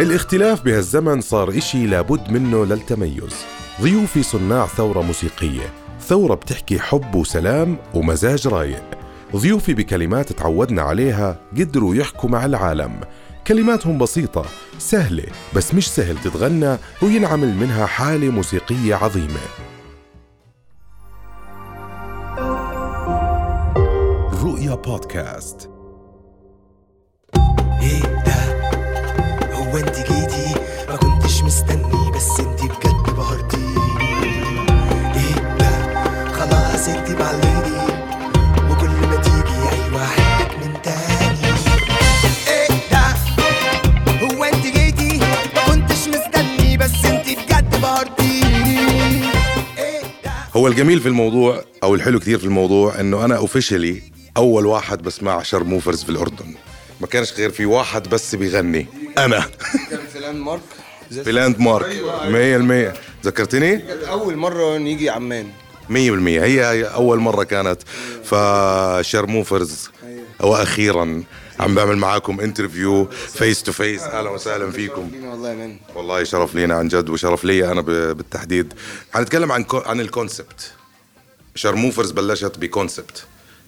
الاختلاف بهالزمن صار إشي لابد منه للتميز. ضيوفي صناع ثورة موسيقية ثورة بتحكي حب وسلام ومزاج رايق. ضيوفي بكلمات تعودنا عليها قدروا يحكوا مع العالم. كلماتهم بسيطة سهلة بس مش سهل تتغنى وينعمل منها حالة موسيقية عظيمة. رؤيا بودكاست. هو انت جيتي ما كنتش مستني بس انت بجد بهرتيني إيه ده؟ خلاص انت معليني وكل ما تيجي أيوه احبك من تاني. إيه ده؟ هو انت جيتي؟ ما كنتش مستني بس انت بجد بهرتيني إيه ده هو الجميل في الموضوع أو الحلو كثير في الموضوع إنه أنا اوفيشلي أول واحد بسمع شرموفرز في الأردن. ما كانش غير في واحد بس بيغني. أنا. كان في Landmark في Landmark 100% ذكرتني؟ 100% أول مرة نيجي عمان. هي هي أول مرة كانت. فشرموفرز وأخيرا عم بعمل معاكم interview face to face أهلا وسهلا فيكم. والله man والله شرف لينا عن جد وشرف لي أنا بالتحديد. حنتكلم عن عن ال concept شرموفرز بلشت ب concept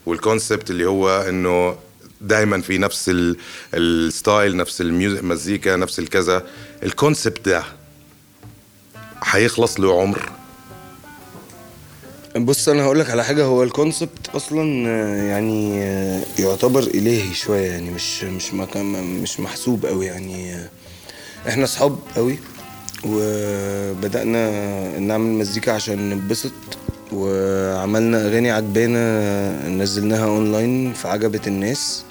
وال concept اللي هو إنه دائما في نفس ال- ال style نفس ال music مزيكا نفس الكذا. ال concept ده حيخلص له عمر؟ بص أنا هقول لك على حاجة. هو ال concept أصلا آه، يعني آه، يعتبر إلهي شوية. يعني مش مش مش محسوب قوي يعني آه، إحنا أصحاب قوي وبدأنا نعمل مزيكا عشان نتبسط وعملنا أغاني عجبانا نزلناها أونلاين فعجبت الناس.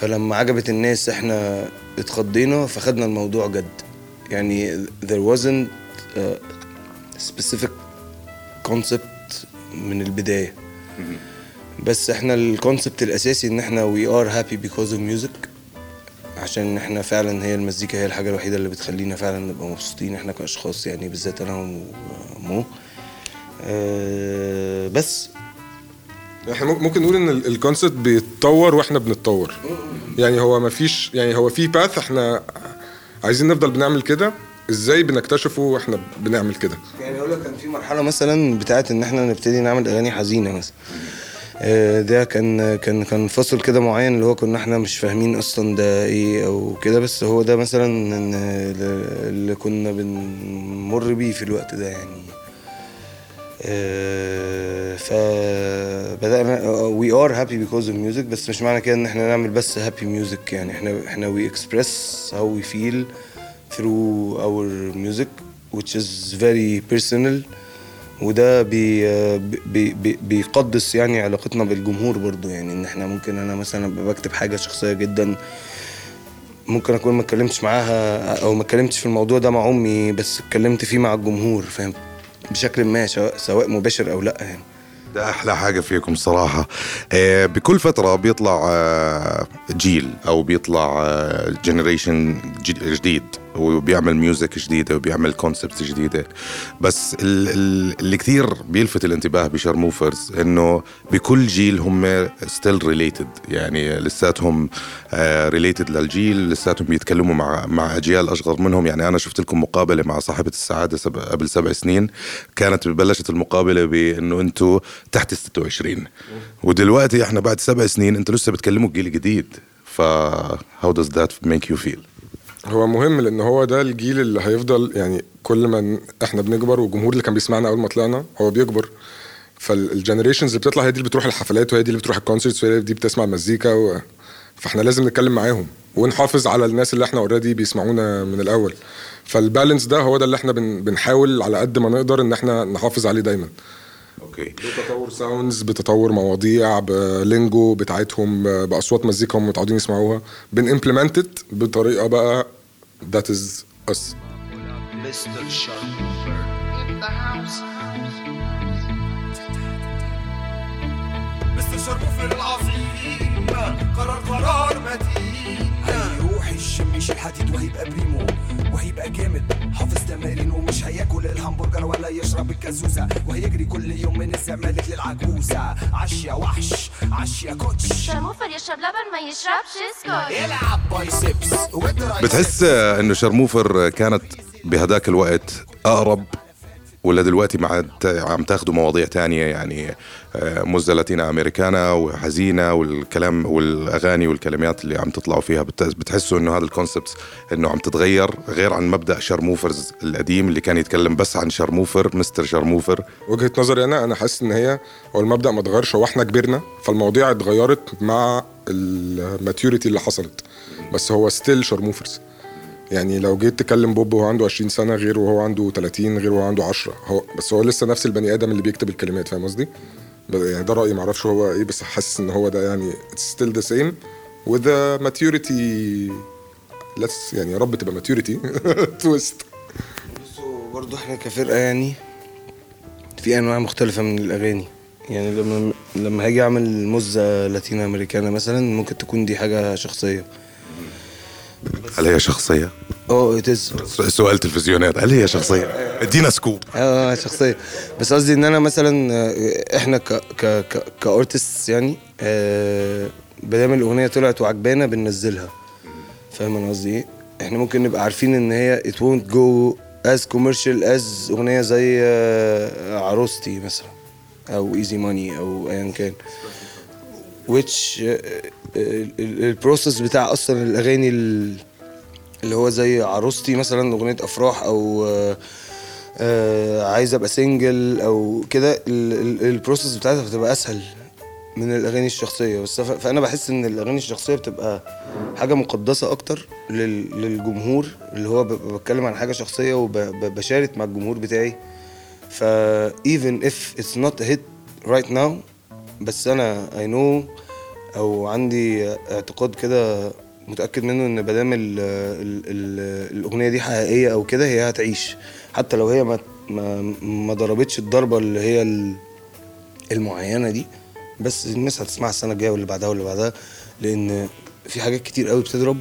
فلما عجبت الناس إحنا اتخضينا فخدنا الموضوع جد. يعني there wasn't a specific concept من البداية. بس إحنا الكونسبت الأساسي إن إحنا we are happy because of music عشان إحنا فعلا هي المزيكا هي الحاجة الوحيدة اللي بتخلينا فعلا نبقى مبسوطين إحنا كأشخاص يعني بالذات أنا ومو. أه بس. إحنا ممكن- نقول إن ال- الكونسبت بيتطور وإحنا بنتطور. يعني هو ما فيش يعني هو في باث إحنا عايزين نفضل بنعمل كده. إزاي بنكتشفه وإحنا بنعمل كده؟ يعني أقول لك كان في مرحلة مثلا بتاعت إن إحنا نبتدي نعمل أغاني حزينة مثلا. آه، ده كان كان كان فصل كده معين اللي هو كنا إحنا مش فاهمين أصلا ده إيه أو كده. بس هو ده مثلا اللي كنا بنمر بيه في الوقت ده يعني. فبدأنا we are happy because of music بس مش معنى كده إن إحنا نعمل بس happy music يعني. إحنا إحنا we express how we feel through our music which is very personal. وده بي بي بي بيقدس يعني علاقتنا بالجمهور برضو يعني. إن إحنا ممكن أنا مثلا بكتب حاجة شخصية جدا ممكن أكون ما اتكلمتش معاها أو ما اتكلمتش في الموضوع ده مع أمي بس اتكلمت فيه مع الجمهور فاهم؟ بشكل ما سواء مباشر أو لأ يعني. ده أحلى حاجة فيكم صراحة. آه، بكل فترة بيطلع آه، جيل أو بيطلع generation جديد. وبيعمل music جديدة وبيعمل concept جديدة. بس ال- ال- اللي كثير بيلفت الانتباه بشارموفرز إنه بكل جيل هم still related يعني لساتهم related للجيل لساتهم بيتكلموا مع مع أجيال اصغر منهم. يعني أنا شفت لكم مقابلة مع صاحبة السعادة سب... قبل سبع سنين. كانت بلشت المقابلة بإنه أنتم تحت ال 26 ودلوقتي إحنا بعد سبع سنين أنتوا لسه بتكلموا جيل جديد. ف how does that make you feel? هو مهم لأن هو ده الجيل اللي هيفضل يعني كل ما إحنا بنكبر والجمهور اللي كان بيسمعنا أول ما طلعنا هو بيكبر. فال generations اللي بتطلع هي دي اللي بتروح الحفلات وهي دي اللي بتروح ال concerts وهي دي بتسمع المزيكا و... فإحنا لازم نتكلم معاهم ونحافظ على الناس اللي إحنا already بيسمعونا من الأول. فال balance ده هو ده اللي إحنا بن... بنحاول على قد ما نقدر إن إحنا نحافظ عليه دايما. okay. بتطور sounds بتطور مواضيع ب lingo بتاعتهم بأصوات مزيكا هم متعودين يسمعوها. it بطريقة بقى that is us Mr. Sharp مستر شرموفر العظيم قرار قرار متين هيشم يشيل حديد وهيبقى بريمو. وهيبقى جامد. حافظ تمارين ومش هياكل الهمبرجر ولا يشرب الكازوزة. وهيجري كل يوم من الزمالك للعجوزة. عش يا وحش عش يا coach. شرموفر يشرب لبن ما يشربش سكر. العب biceps بتحس إنه شرموفر كانت بهداك الوقت أقرب ولا دلوقتي مع عم تاخذوا مواضيع تانية يعني آه، مزة لاتينا أمريكانا وحزينة والكلام والأغاني والكلمات اللي عم تطلعوا فيها بت- بتحسوا إنه هذا ال concept إنه عم تتغير غير عن مبدأ شرموفرز القديم اللي كان يتكلم بس عن شرموفر مستر شرموفر وجهة نظري أنا أنا حاسس إن هي هو المبدأ ما اتغيرش هو إحنا كبرنا فالمواضيع اتغيرت مع ال maturity اللي حصلت. بس هو still شرموفرز يعني لو جيت تكلم بوب وهو عنده 20 سنة غير وهو عنده 30 غير وهو عنده 10 هو بس هو لسه نفس البني آدم اللي بيكتب الكلمات فاهم قصدي؟ يعني ده رأيي معرفش هو إيه بس حاسس إن هو ده يعني the same. With the maturity let's يعني يا رب تبقى maturity. Twist. بصوا برضه إحنا كفرقة يعني في أنواع مختلفة من الأغاني. يعني لما لما هاجي أعمل مزة لاتينا امريكانا مثلا ممكن تكون دي حاجة شخصية. هل هي شخصية؟ آه اتز سؤال تلفزيونات هل هي شخصية؟ ادينا scoop آه شخصية بس قصدي إن أنا مثلا آه، إحنا ك ك ك ك artist يعني آه بدام الأغنية طلعت وعجبانا بننزلها فاهم أنا قصدي إيه؟ إحنا ممكن نبقى عارفين إن هي it won't go as commercial as أغنية زي آه، عروستي مثلا أو Easy Money أو ايا كان which ال process بتاع أصلا الأغاني ال- اللي هو زي عروستي مثلا أغنية أفراح أو آه، آه، عايز أبقى single أو كده ال process بتاعتها بتبقى أسهل من الأغاني الشخصية. بس فأنا بحس إن الأغاني الشخصية بتبقى حاجة مقدسة أكتر لل- للجمهور اللي هو بتكلم عن حاجة شخصية وبشارك مع الجمهور بتاعي. ف even if it's not a hit right now بس أنا I know أو عندي اعتقاد كده متأكد منه إن ال- ال- الأغنية دي حقيقية أو كده هي هتعيش. حتى لو هي ما ما, ما ضربتش الضربة اللي هي ال- المعينة دي بس الناس هتسمعها السنة الجاية واللي بعدها واللي بعدها لأن في حاجات كتير قوي بتضرب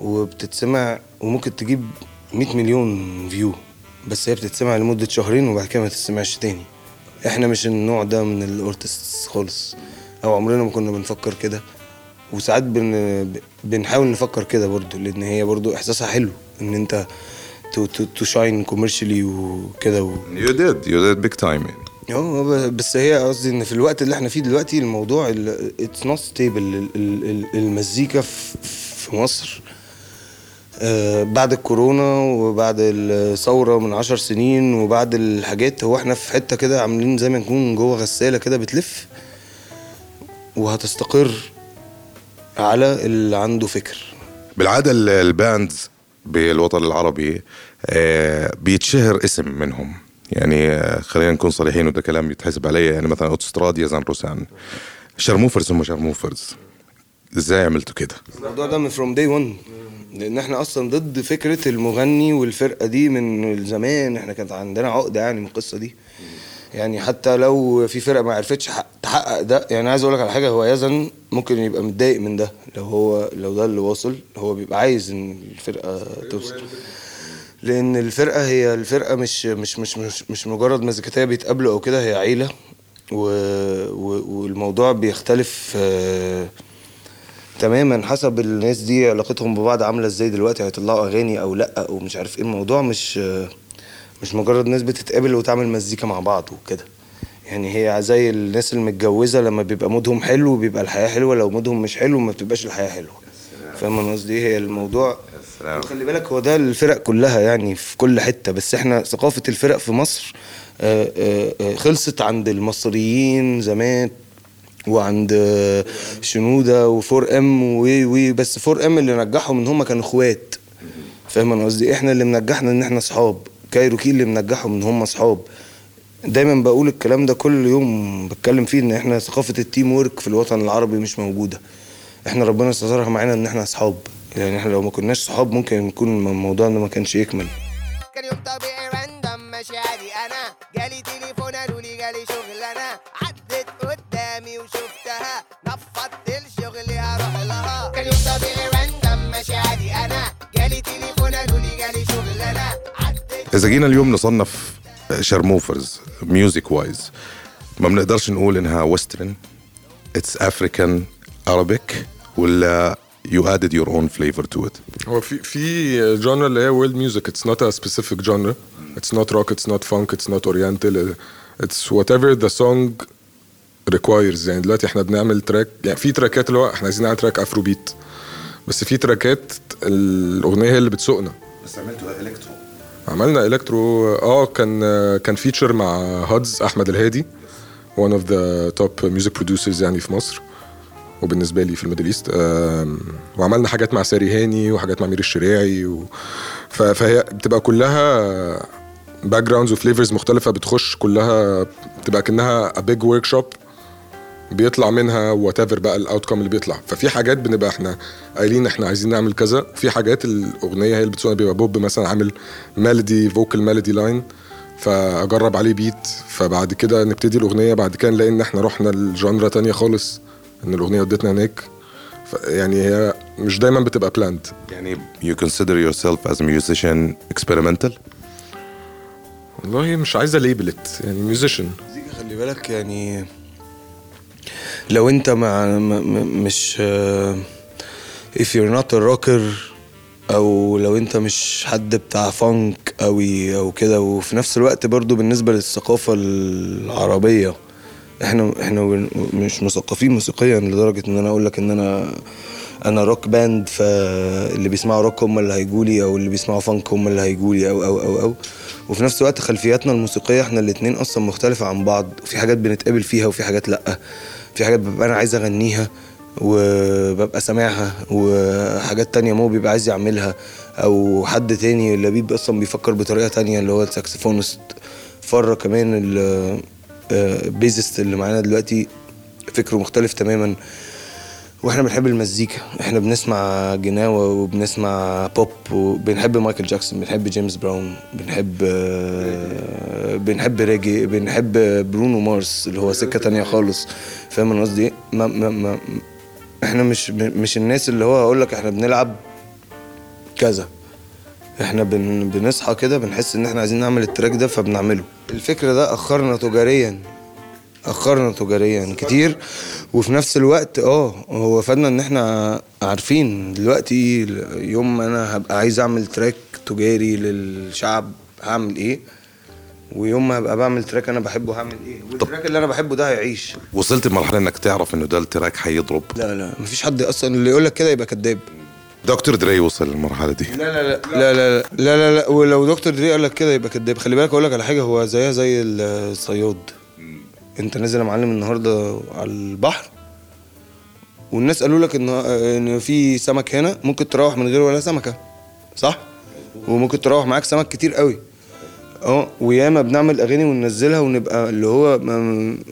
وبتتسمع وممكن تجيب 100 مليون فيو بس هي بتتسمع لمدة شهرين وبعد كده ما تتسمعش تاني. إحنا مش النوع ده من ال artists خالص. أو عمرنا ما كنا بنفكر كده. وساعات بن... بنحاول نفكر كده برضو لأن هي برضو إحساسها حلو إن أنت to shine commercially وكده و... you did you did big time يعني. آه بس هي قصدي إن في الوقت اللي إحنا فيه دلوقتي الموضوع it's not stable المزيكا في في مصر آه، بعد الكورونا وبعد الثورة من عشر سنين وبعد الحاجات هو إحنا في حتة كده عاملين زي ما نكون جوه غسالة كده بتلف وهتستقر. على اللي عنده فكر. بالعادة ال- ال bands بالوطن العربي آه، بيتشهر اسم منهم. يعني آه، خلينا نكون صريحين وده كلام يتحسب علي. يعني مثلا اوتوستراد يزن روسان. شرموفرز هم شرموفرز. إزاي عملتوا كده؟ الموضوع ده من from day 1 لأن إحنا أصلا ضد فكرة المغني والفرقة دي من زمان. إحنا كانت عندنا عقدة يعني من القصة دي. يعني حتى لو في فرقة ما عرفتش حق- تحقق ده يعني عايز أقول لك على حاجة هو يزن ممكن يبقى متضايق من ده لو هو لو ده اللي واصل هو بيبقى عايز إن الفرقة توصل. لأن الفرقة هي الفرقة مش مش مش مش, مش مجرد مزيكتيه بيتقابلوا أو كده هي عيلة. و والموضوع بيختلف آه تماما حسب الناس دي علاقتهم ببعض عاملة إزاي دلوقتي هيطلعوا أغاني أو لأ أو مش عارف إيه. الموضوع مش مش مجرد ناس بتتقابل وتعمل مزيكا مع بعض وكده. يعني هي زي الناس المتجوزة لما بيبقى مودهم حلو بيبقى الحياة حلوة لو مودهم مش حلو ما بتبقاش الحياة حلوة. فاهم أنا قصدي إيه؟ هي الموضوع. خلي بالك هو ده الفرق كلها يعني في كل حتة بس إحنا ثقافة الفرق في مصر آه، آه، آه، خلصت عند المصريين زمان وعند شنودة وفور إم و و بس فور إم اللي نجحهم إن هم كانوا إخوات. فاهم أنا قصدي إحنا اللي منجحنا إن إحنا أصحاب. كايروكي اللي منجحهم إن هم أصحاب. دايما بقول الكلام ده كل يوم بتكلم فيه إن إحنا ثقافة ال teamwork في الوطن العربي مش موجودة. إحنا ربنا استظهرها معانا إن إحنا أصحاب. يعني إحنا لو ما كناش صحاب ممكن يكون الموضوع ده ما كانش يكمل. كان يوم طبيعي random ماشي عادي أنا. جالي تليفون قالوا لي جالي شغلانة. عدت قدامي وشفتها. نفضت الشغل هروح لها. كان يوم طبيعي random ماشي عادي أنا. جالي تليفون قالوا لي جالي شغلانة. إذا جينا اليوم نصنف شرموفرز music wise ما بنقدرش نقول إنها western it's African Arabic ولا you added your own flavor to it. هو في في genre اللي هي world music it's not a specific genre it's not rock it's not funk it's not oriental it's whatever the song requires يعني دلوقتي إحنا بنعمل track يعني في تراكات اللي هو إحنا عايزين نعمل track Afrobeat بس في تراكات الأغنية هي اللي بتسوقنا. بس عملتوا electro. عملنا electro آه كان كان feature مع هادز أحمد الهادي one of the top music producers يعني في مصر وبالنسبة لي في ال Middle East. وعملنا حاجات مع ساري هاني وحاجات مع أمير الشريعي و... فهي بتبقى كلها backgrounds و flavors مختلفة بتخش كلها بتبقى كأنها a big workshop بيطلع منها whatever بقى ال outcome اللي بيطلع. ففي حاجات بنبقى إحنا قايلين إحنا عايزين نعمل كذا في حاجات الأغنية هي اللي بتسوق بيبقى بو مثلا عامل melody vocal melody line فأجرب عليه beat فبعد كده نبتدي الأغنية بعد كده نلاقي إن إحنا رحنا ل genre تانية خالص إن الأغنية ودتنا هناك. يعني هي مش دايما بتبقى planned يعني you consider yourself as a musician experimental والله مش عايزة label it يعني musician المزيكا خلي بالك يعني لو انت مع مش آه، if you're not a rocker أو لو انت مش حد بتاع funk قوي أو كده وفي نفس الوقت برضو بالنسبة للثقافة العربية إحنا إحنا مش مثقفين موسيقيا لدرجة ان أنا أقول لك ان أنا أنا rock band فاللي بيسمعوا روك هم اللي هيجولي أو اللي بيسمعوا funk هم اللي هيجولي أو أو أو أو. وفي نفس الوقت خلفياتنا الموسيقية إحنا الاتنين أصلا مختلفة عن بعض في حاجات بنتقابل فيها وفي حاجات لأ. في حاجات ببقى أنا عايز أغنيها وببقى سامعها وحاجات تانية مو بيبقى عايز يعملها أو حد تاني لبيب أصلا بيفكر بطريقة تانية اللي هو ال saxophonist فرة كمان ال- آه، ال bassist اللي معانا دلوقتي فكره مختلف تماما. وإحنا بنحب المزيكا. إحنا بنسمع جناوة وبنسمع بوب وبنحب مايكل جاكسون بنحب جيمس براون بنحب بنحب ريجي بنحب برونو مارس اللي هو سكة تانية خالص. فاهم أنا قصدي إيه؟ ما ما ما إحنا مش مش الناس اللي هو هقول لك إحنا بنلعب كذا. إحنا بن بنصحى كده بنحس إن إحنا عايزين نعمل ال track ده فبنعمله. الفكرة ده أخرنا تجاريا. أخرنا تجاريا كتير. وفي نفس الوقت آه هو فادنا إن إحنا عارفين دلوقتي يوم ما أنا هبقى عايز أعمل track تجاري للشعب هعمل إيه؟ ويوم ما هبقى بعمل track أنا بحبه هعمل إيه؟ وال track اللي أنا بحبه ده هيعيش. وصلت لمرحلة إنك تعرف إنه ده ال track حيضرب لا لا مفيش حد أصلا اللي يقول لك كده يبقى كذاب. دكتور دري وصل للمرحلة دي. لا لا لا لا لا لا لا, لا ولو دكتور دري قال لك كده يبقى كداب خلي بالك أقول لك على حاجة هو زيها زي الصياد. انت نازل يا معلم النهارده على البحر والناس قالوا لك ان إن في سمك هنا ممكن تروح من غير ولا سمكة صح؟ وممكن تروح معاك سمك كتير قوي. آه وياما بنعمل أغاني وننزلها ونبقى اللي هو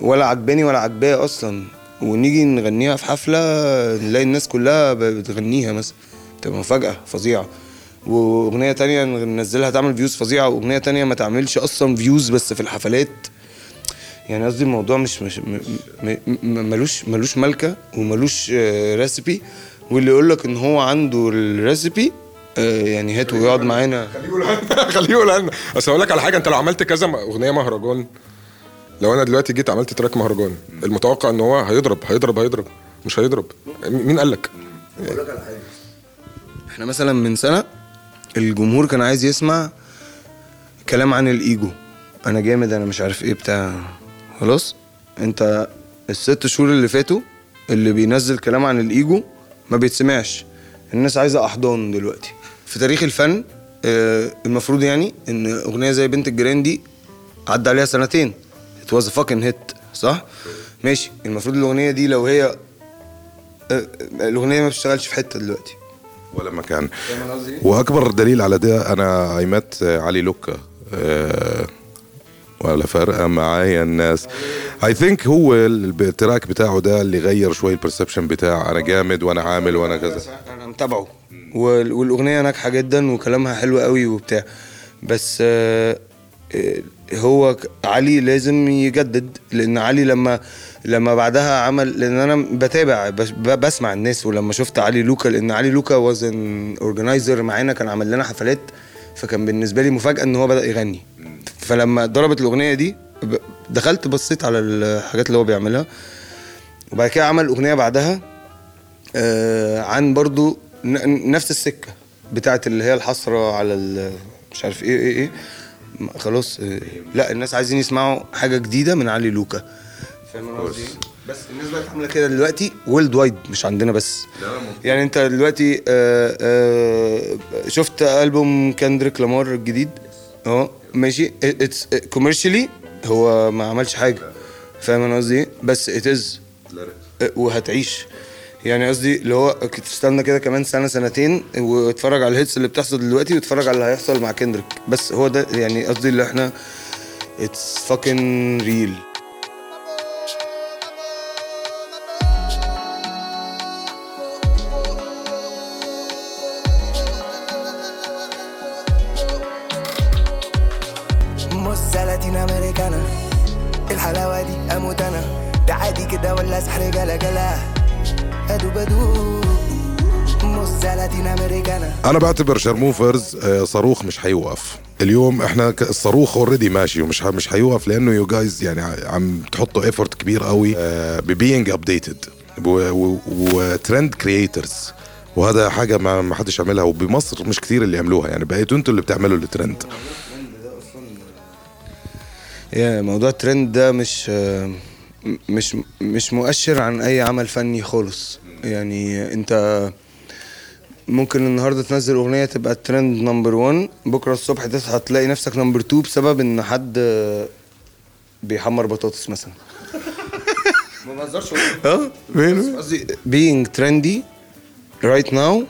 ولا عجباني ولا عجباه أصلا. ونيجي نغنيها في حفلة نلاقي الناس كلها بتغنيها مثلا تبقى مفاجأة فظيعة. وأغنية تانية ننزلها تعمل views فظيعة وأغنية تانية ما تعملش أصلا views بس في الحفلات. يعني قصدي الموضوع مش مش م- م- م- ملوش ملوش ملكة وملوش آه، recipe واللي يقول لك إن هو عنده الريسيبي آه، يعني هات ويقعد معانا. خليه يقول لنا خليه يقول لنا أصل أقول لك على حاجة أنت لو عملت كذا أغنية مهرجان لو أنا دلوقتي جيت عملت تراك مهرجان المتوقع إن هو هيضرب هيضرب هيضرب مش هيضرب. مين قال لك إحنا مثلا من سنة الجمهور كان عايز يسمع كلام عن الإيجو. أنا جامد أنا مش عارف إيه بتاع. خلاص؟ انت الست شهور اللي فاتوا اللي بينزل كلام عن الإيجو ما بيتسمعش. الناس عايزة أحضان دلوقتي. في تاريخ الفن آه، المفروض يعني إن أغنية زي بنت الجيران دي عدى عليها سنتين. Was a fucking hit صح؟ ماشي. المفروض الأغنية دي لو هي آه، الأغنية ما بتشتغلش في حتة دلوقتي. ولا مكان. إيه؟ وأكبر دليل على ده أنا ايمت علي لوكا. آه، ولا فارقه معايا الناس. I think هو ال track بتاعه ده اللي غير شوي ال perception بتاع أنا جامد وأنا عامل وأنا كذا. أنا متابعه وال- والأغنية ناجحة جدا وكلامها حلو قوي وبتاع. بس آه، آه، هو علي لازم يجدد. لأن علي لما لما بعدها عمل لأن أنا بتابع بسمع الناس. ولما شفت علي لوكا لأن علي لوكا was organizer معانا كان عمل لنا حفلات. فكان بالنسبة لي مفاجأة إن هو بدأ يغني. فلما ضربت الأغنية دي دخلت بصيت على الحاجات اللي هو بيعملها. وبعد كده عمل أغنية بعدها آه عن برضو نفس السكة بتاعت اللي هي الحسرة على مش عارف إيه إيه إيه. خلاص آه، لا الناس عايزين يسمعوا حاجة جديدة من علي لوكا. فاهم قصدي؟ بس الناس بقت عاملة كده دلوقتي worldwide مش عندنا بس. يعني انت دلوقتي آه آه شفت ألبوم كندريك لامار الجديد؟ آه ماشي. it's commercially هو ما عملش حاجة. فاهم أنا قصدي إيه؟ بس it is وهتعيش. يعني قصدي اللي هو تستنى كده كمان سنة سنتين واتفرج على ال hits اللي بتحصل دلوقتي واتفرج على اللي هيحصل مع كندريك بس هو ده يعني قصدي اللي إحنا it's fucking real أنا بعتبر شرموفرز آه، صاروخ مش حيوقف. اليوم إحنا الصاروخ already ماشي ومش مش حيوقف لأنه you guys يعني عم تحطوا effort كبير قوي ب being updated و trend creators وهذا حاجة ما ما حدش عملها وبمصر مش كثير اللي عملوها. يعني بقيتوا أنتوا اللي بتعملوا الترند يا موضوع الترند ده مش آه، مش مش مؤشر عن أي عمل فني خالص. يعني أنت ممكن النهارده تنزل أغنية تبقى ال trend number 1 بكرة الصبح تصحى تلاقي نفسك number 2 بسبب إن حد بيحمر بطاطس مثلا. ما بهزرش آه؟ قصدي being trendy right now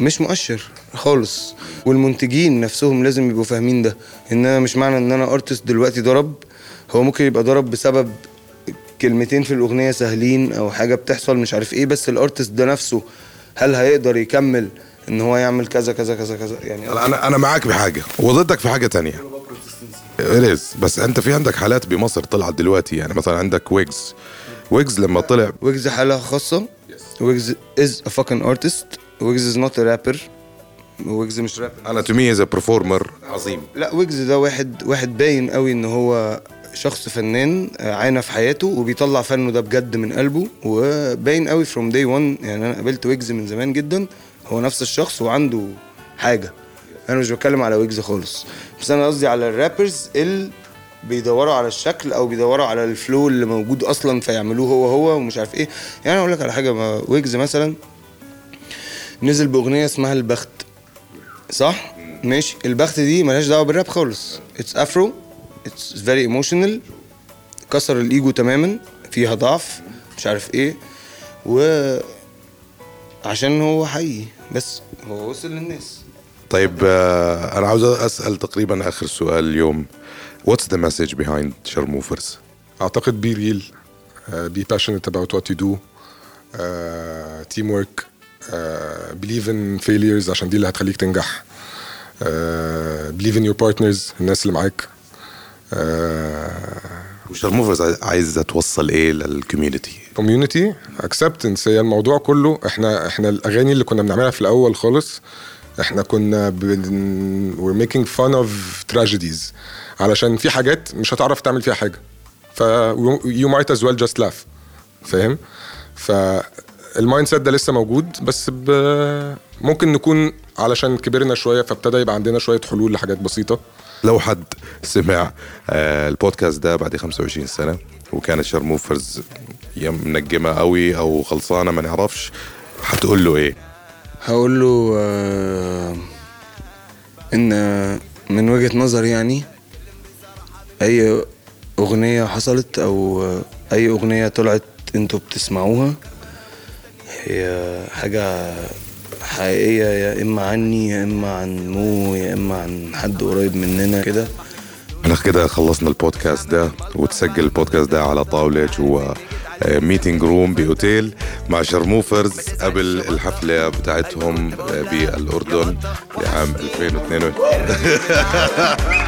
مش مؤشر خالص. والمنتجين نفسهم لازم يبقوا فاهمين ده. إن أنا مش معنى إن أنا artist دلوقتي ضرب. هو ممكن يبقى ضرب بسبب كلمتين في الأغنية سهلين أو حاجة بتحصل مش عارف إيه بس ال artist ده نفسه هل هيقدر يكمل إن هو يعمل كذا كذا كذا كذا؟ يعني أنا أنا معك بحاجه وضدك في حاجة تانية. at least بس أنت في عندك حالات بمصر طلعت دلوقتي يعني مثلا عندك ويجز ويجز لما طلع ويجز حالة خاصة؟ ويجز is a fucking artist. ويجز is not a rapper ويجز مش رابر أنا to me is performer عظيم. لا ويجز ده واحد واحد باين قوي إن هو شخص فنان آه، عانى في حياته وبيطلع فنه ده بجد من قلبه وباين قوي from day 1 يعني أنا قابلت ويجز من زمان جدا هو نفس الشخص وعنده حاجة. أنا مش بتكلم على ويجز خالص. بس أنا قصدي على ال rappers اللي بيدوروا على الشكل أو بيدوروا على ال flow اللي موجود أصلا فيعملوه هو هو ومش عارف إيه. يعني أقول لك على حاجة ويجز مثلا نزل بأغنية اسمها البخت. صح؟ ماشي. البخت دي ملهاش دعوة بالراب خالص. it's afro it's very emotional كسر الإيجو تماما. فيها ضعف مش عارف إيه. و عشان هو حقيقي. بس هو وصل للناس. طيب آه، أنا عاوز أسأل تقريبا آخر سؤال اليوم. what's the message behind شرموفرز أعتقد be real be passionate about what you do. teamwork believe in failures عشان دي اللي هتخليك تنجح. believe in your partners الناس اللي معاك. Uh, وشرموفرز عايزه توصل إيه لل community community acceptance هي الموضوع كله. إحنا إحنا الأغاني اللي كنا بنعملها في الأول خالص إحنا كنا بن... we're making fun of tragedies. علشان في حاجات مش هتعرف تعمل فيها حاجة. ف you might as well just laugh فاهم؟ فال mindset ده لسه موجود بس ب... ممكن نكون علشان كبرنا شوية فابتدى يبقى عندنا شوية حلول لحاجات بسيطة. لو حد سمع آه، البودكاست ده بعد 25 سنة وكانت شرموفرز يا منجمة قوي أو خلصانة ما نعرفش. هتقول له إيه؟ هقول له آه إن من وجهة نظري يعني أي أغنية حصلت أو أي أغنية طلعت أنتوا بتسمعوها هي حاجة حقيقية يا إما عني يا إما عن مو يا إما عن حد قريب مننا كده. إحنا كده خلصنا البودكاست ده وتسجل البودكاست ده على طاولة جوا meeting room بأوتيل مع شرموفرز قبل الحفلة بتاعتهم آه، بالأردن لعام 2022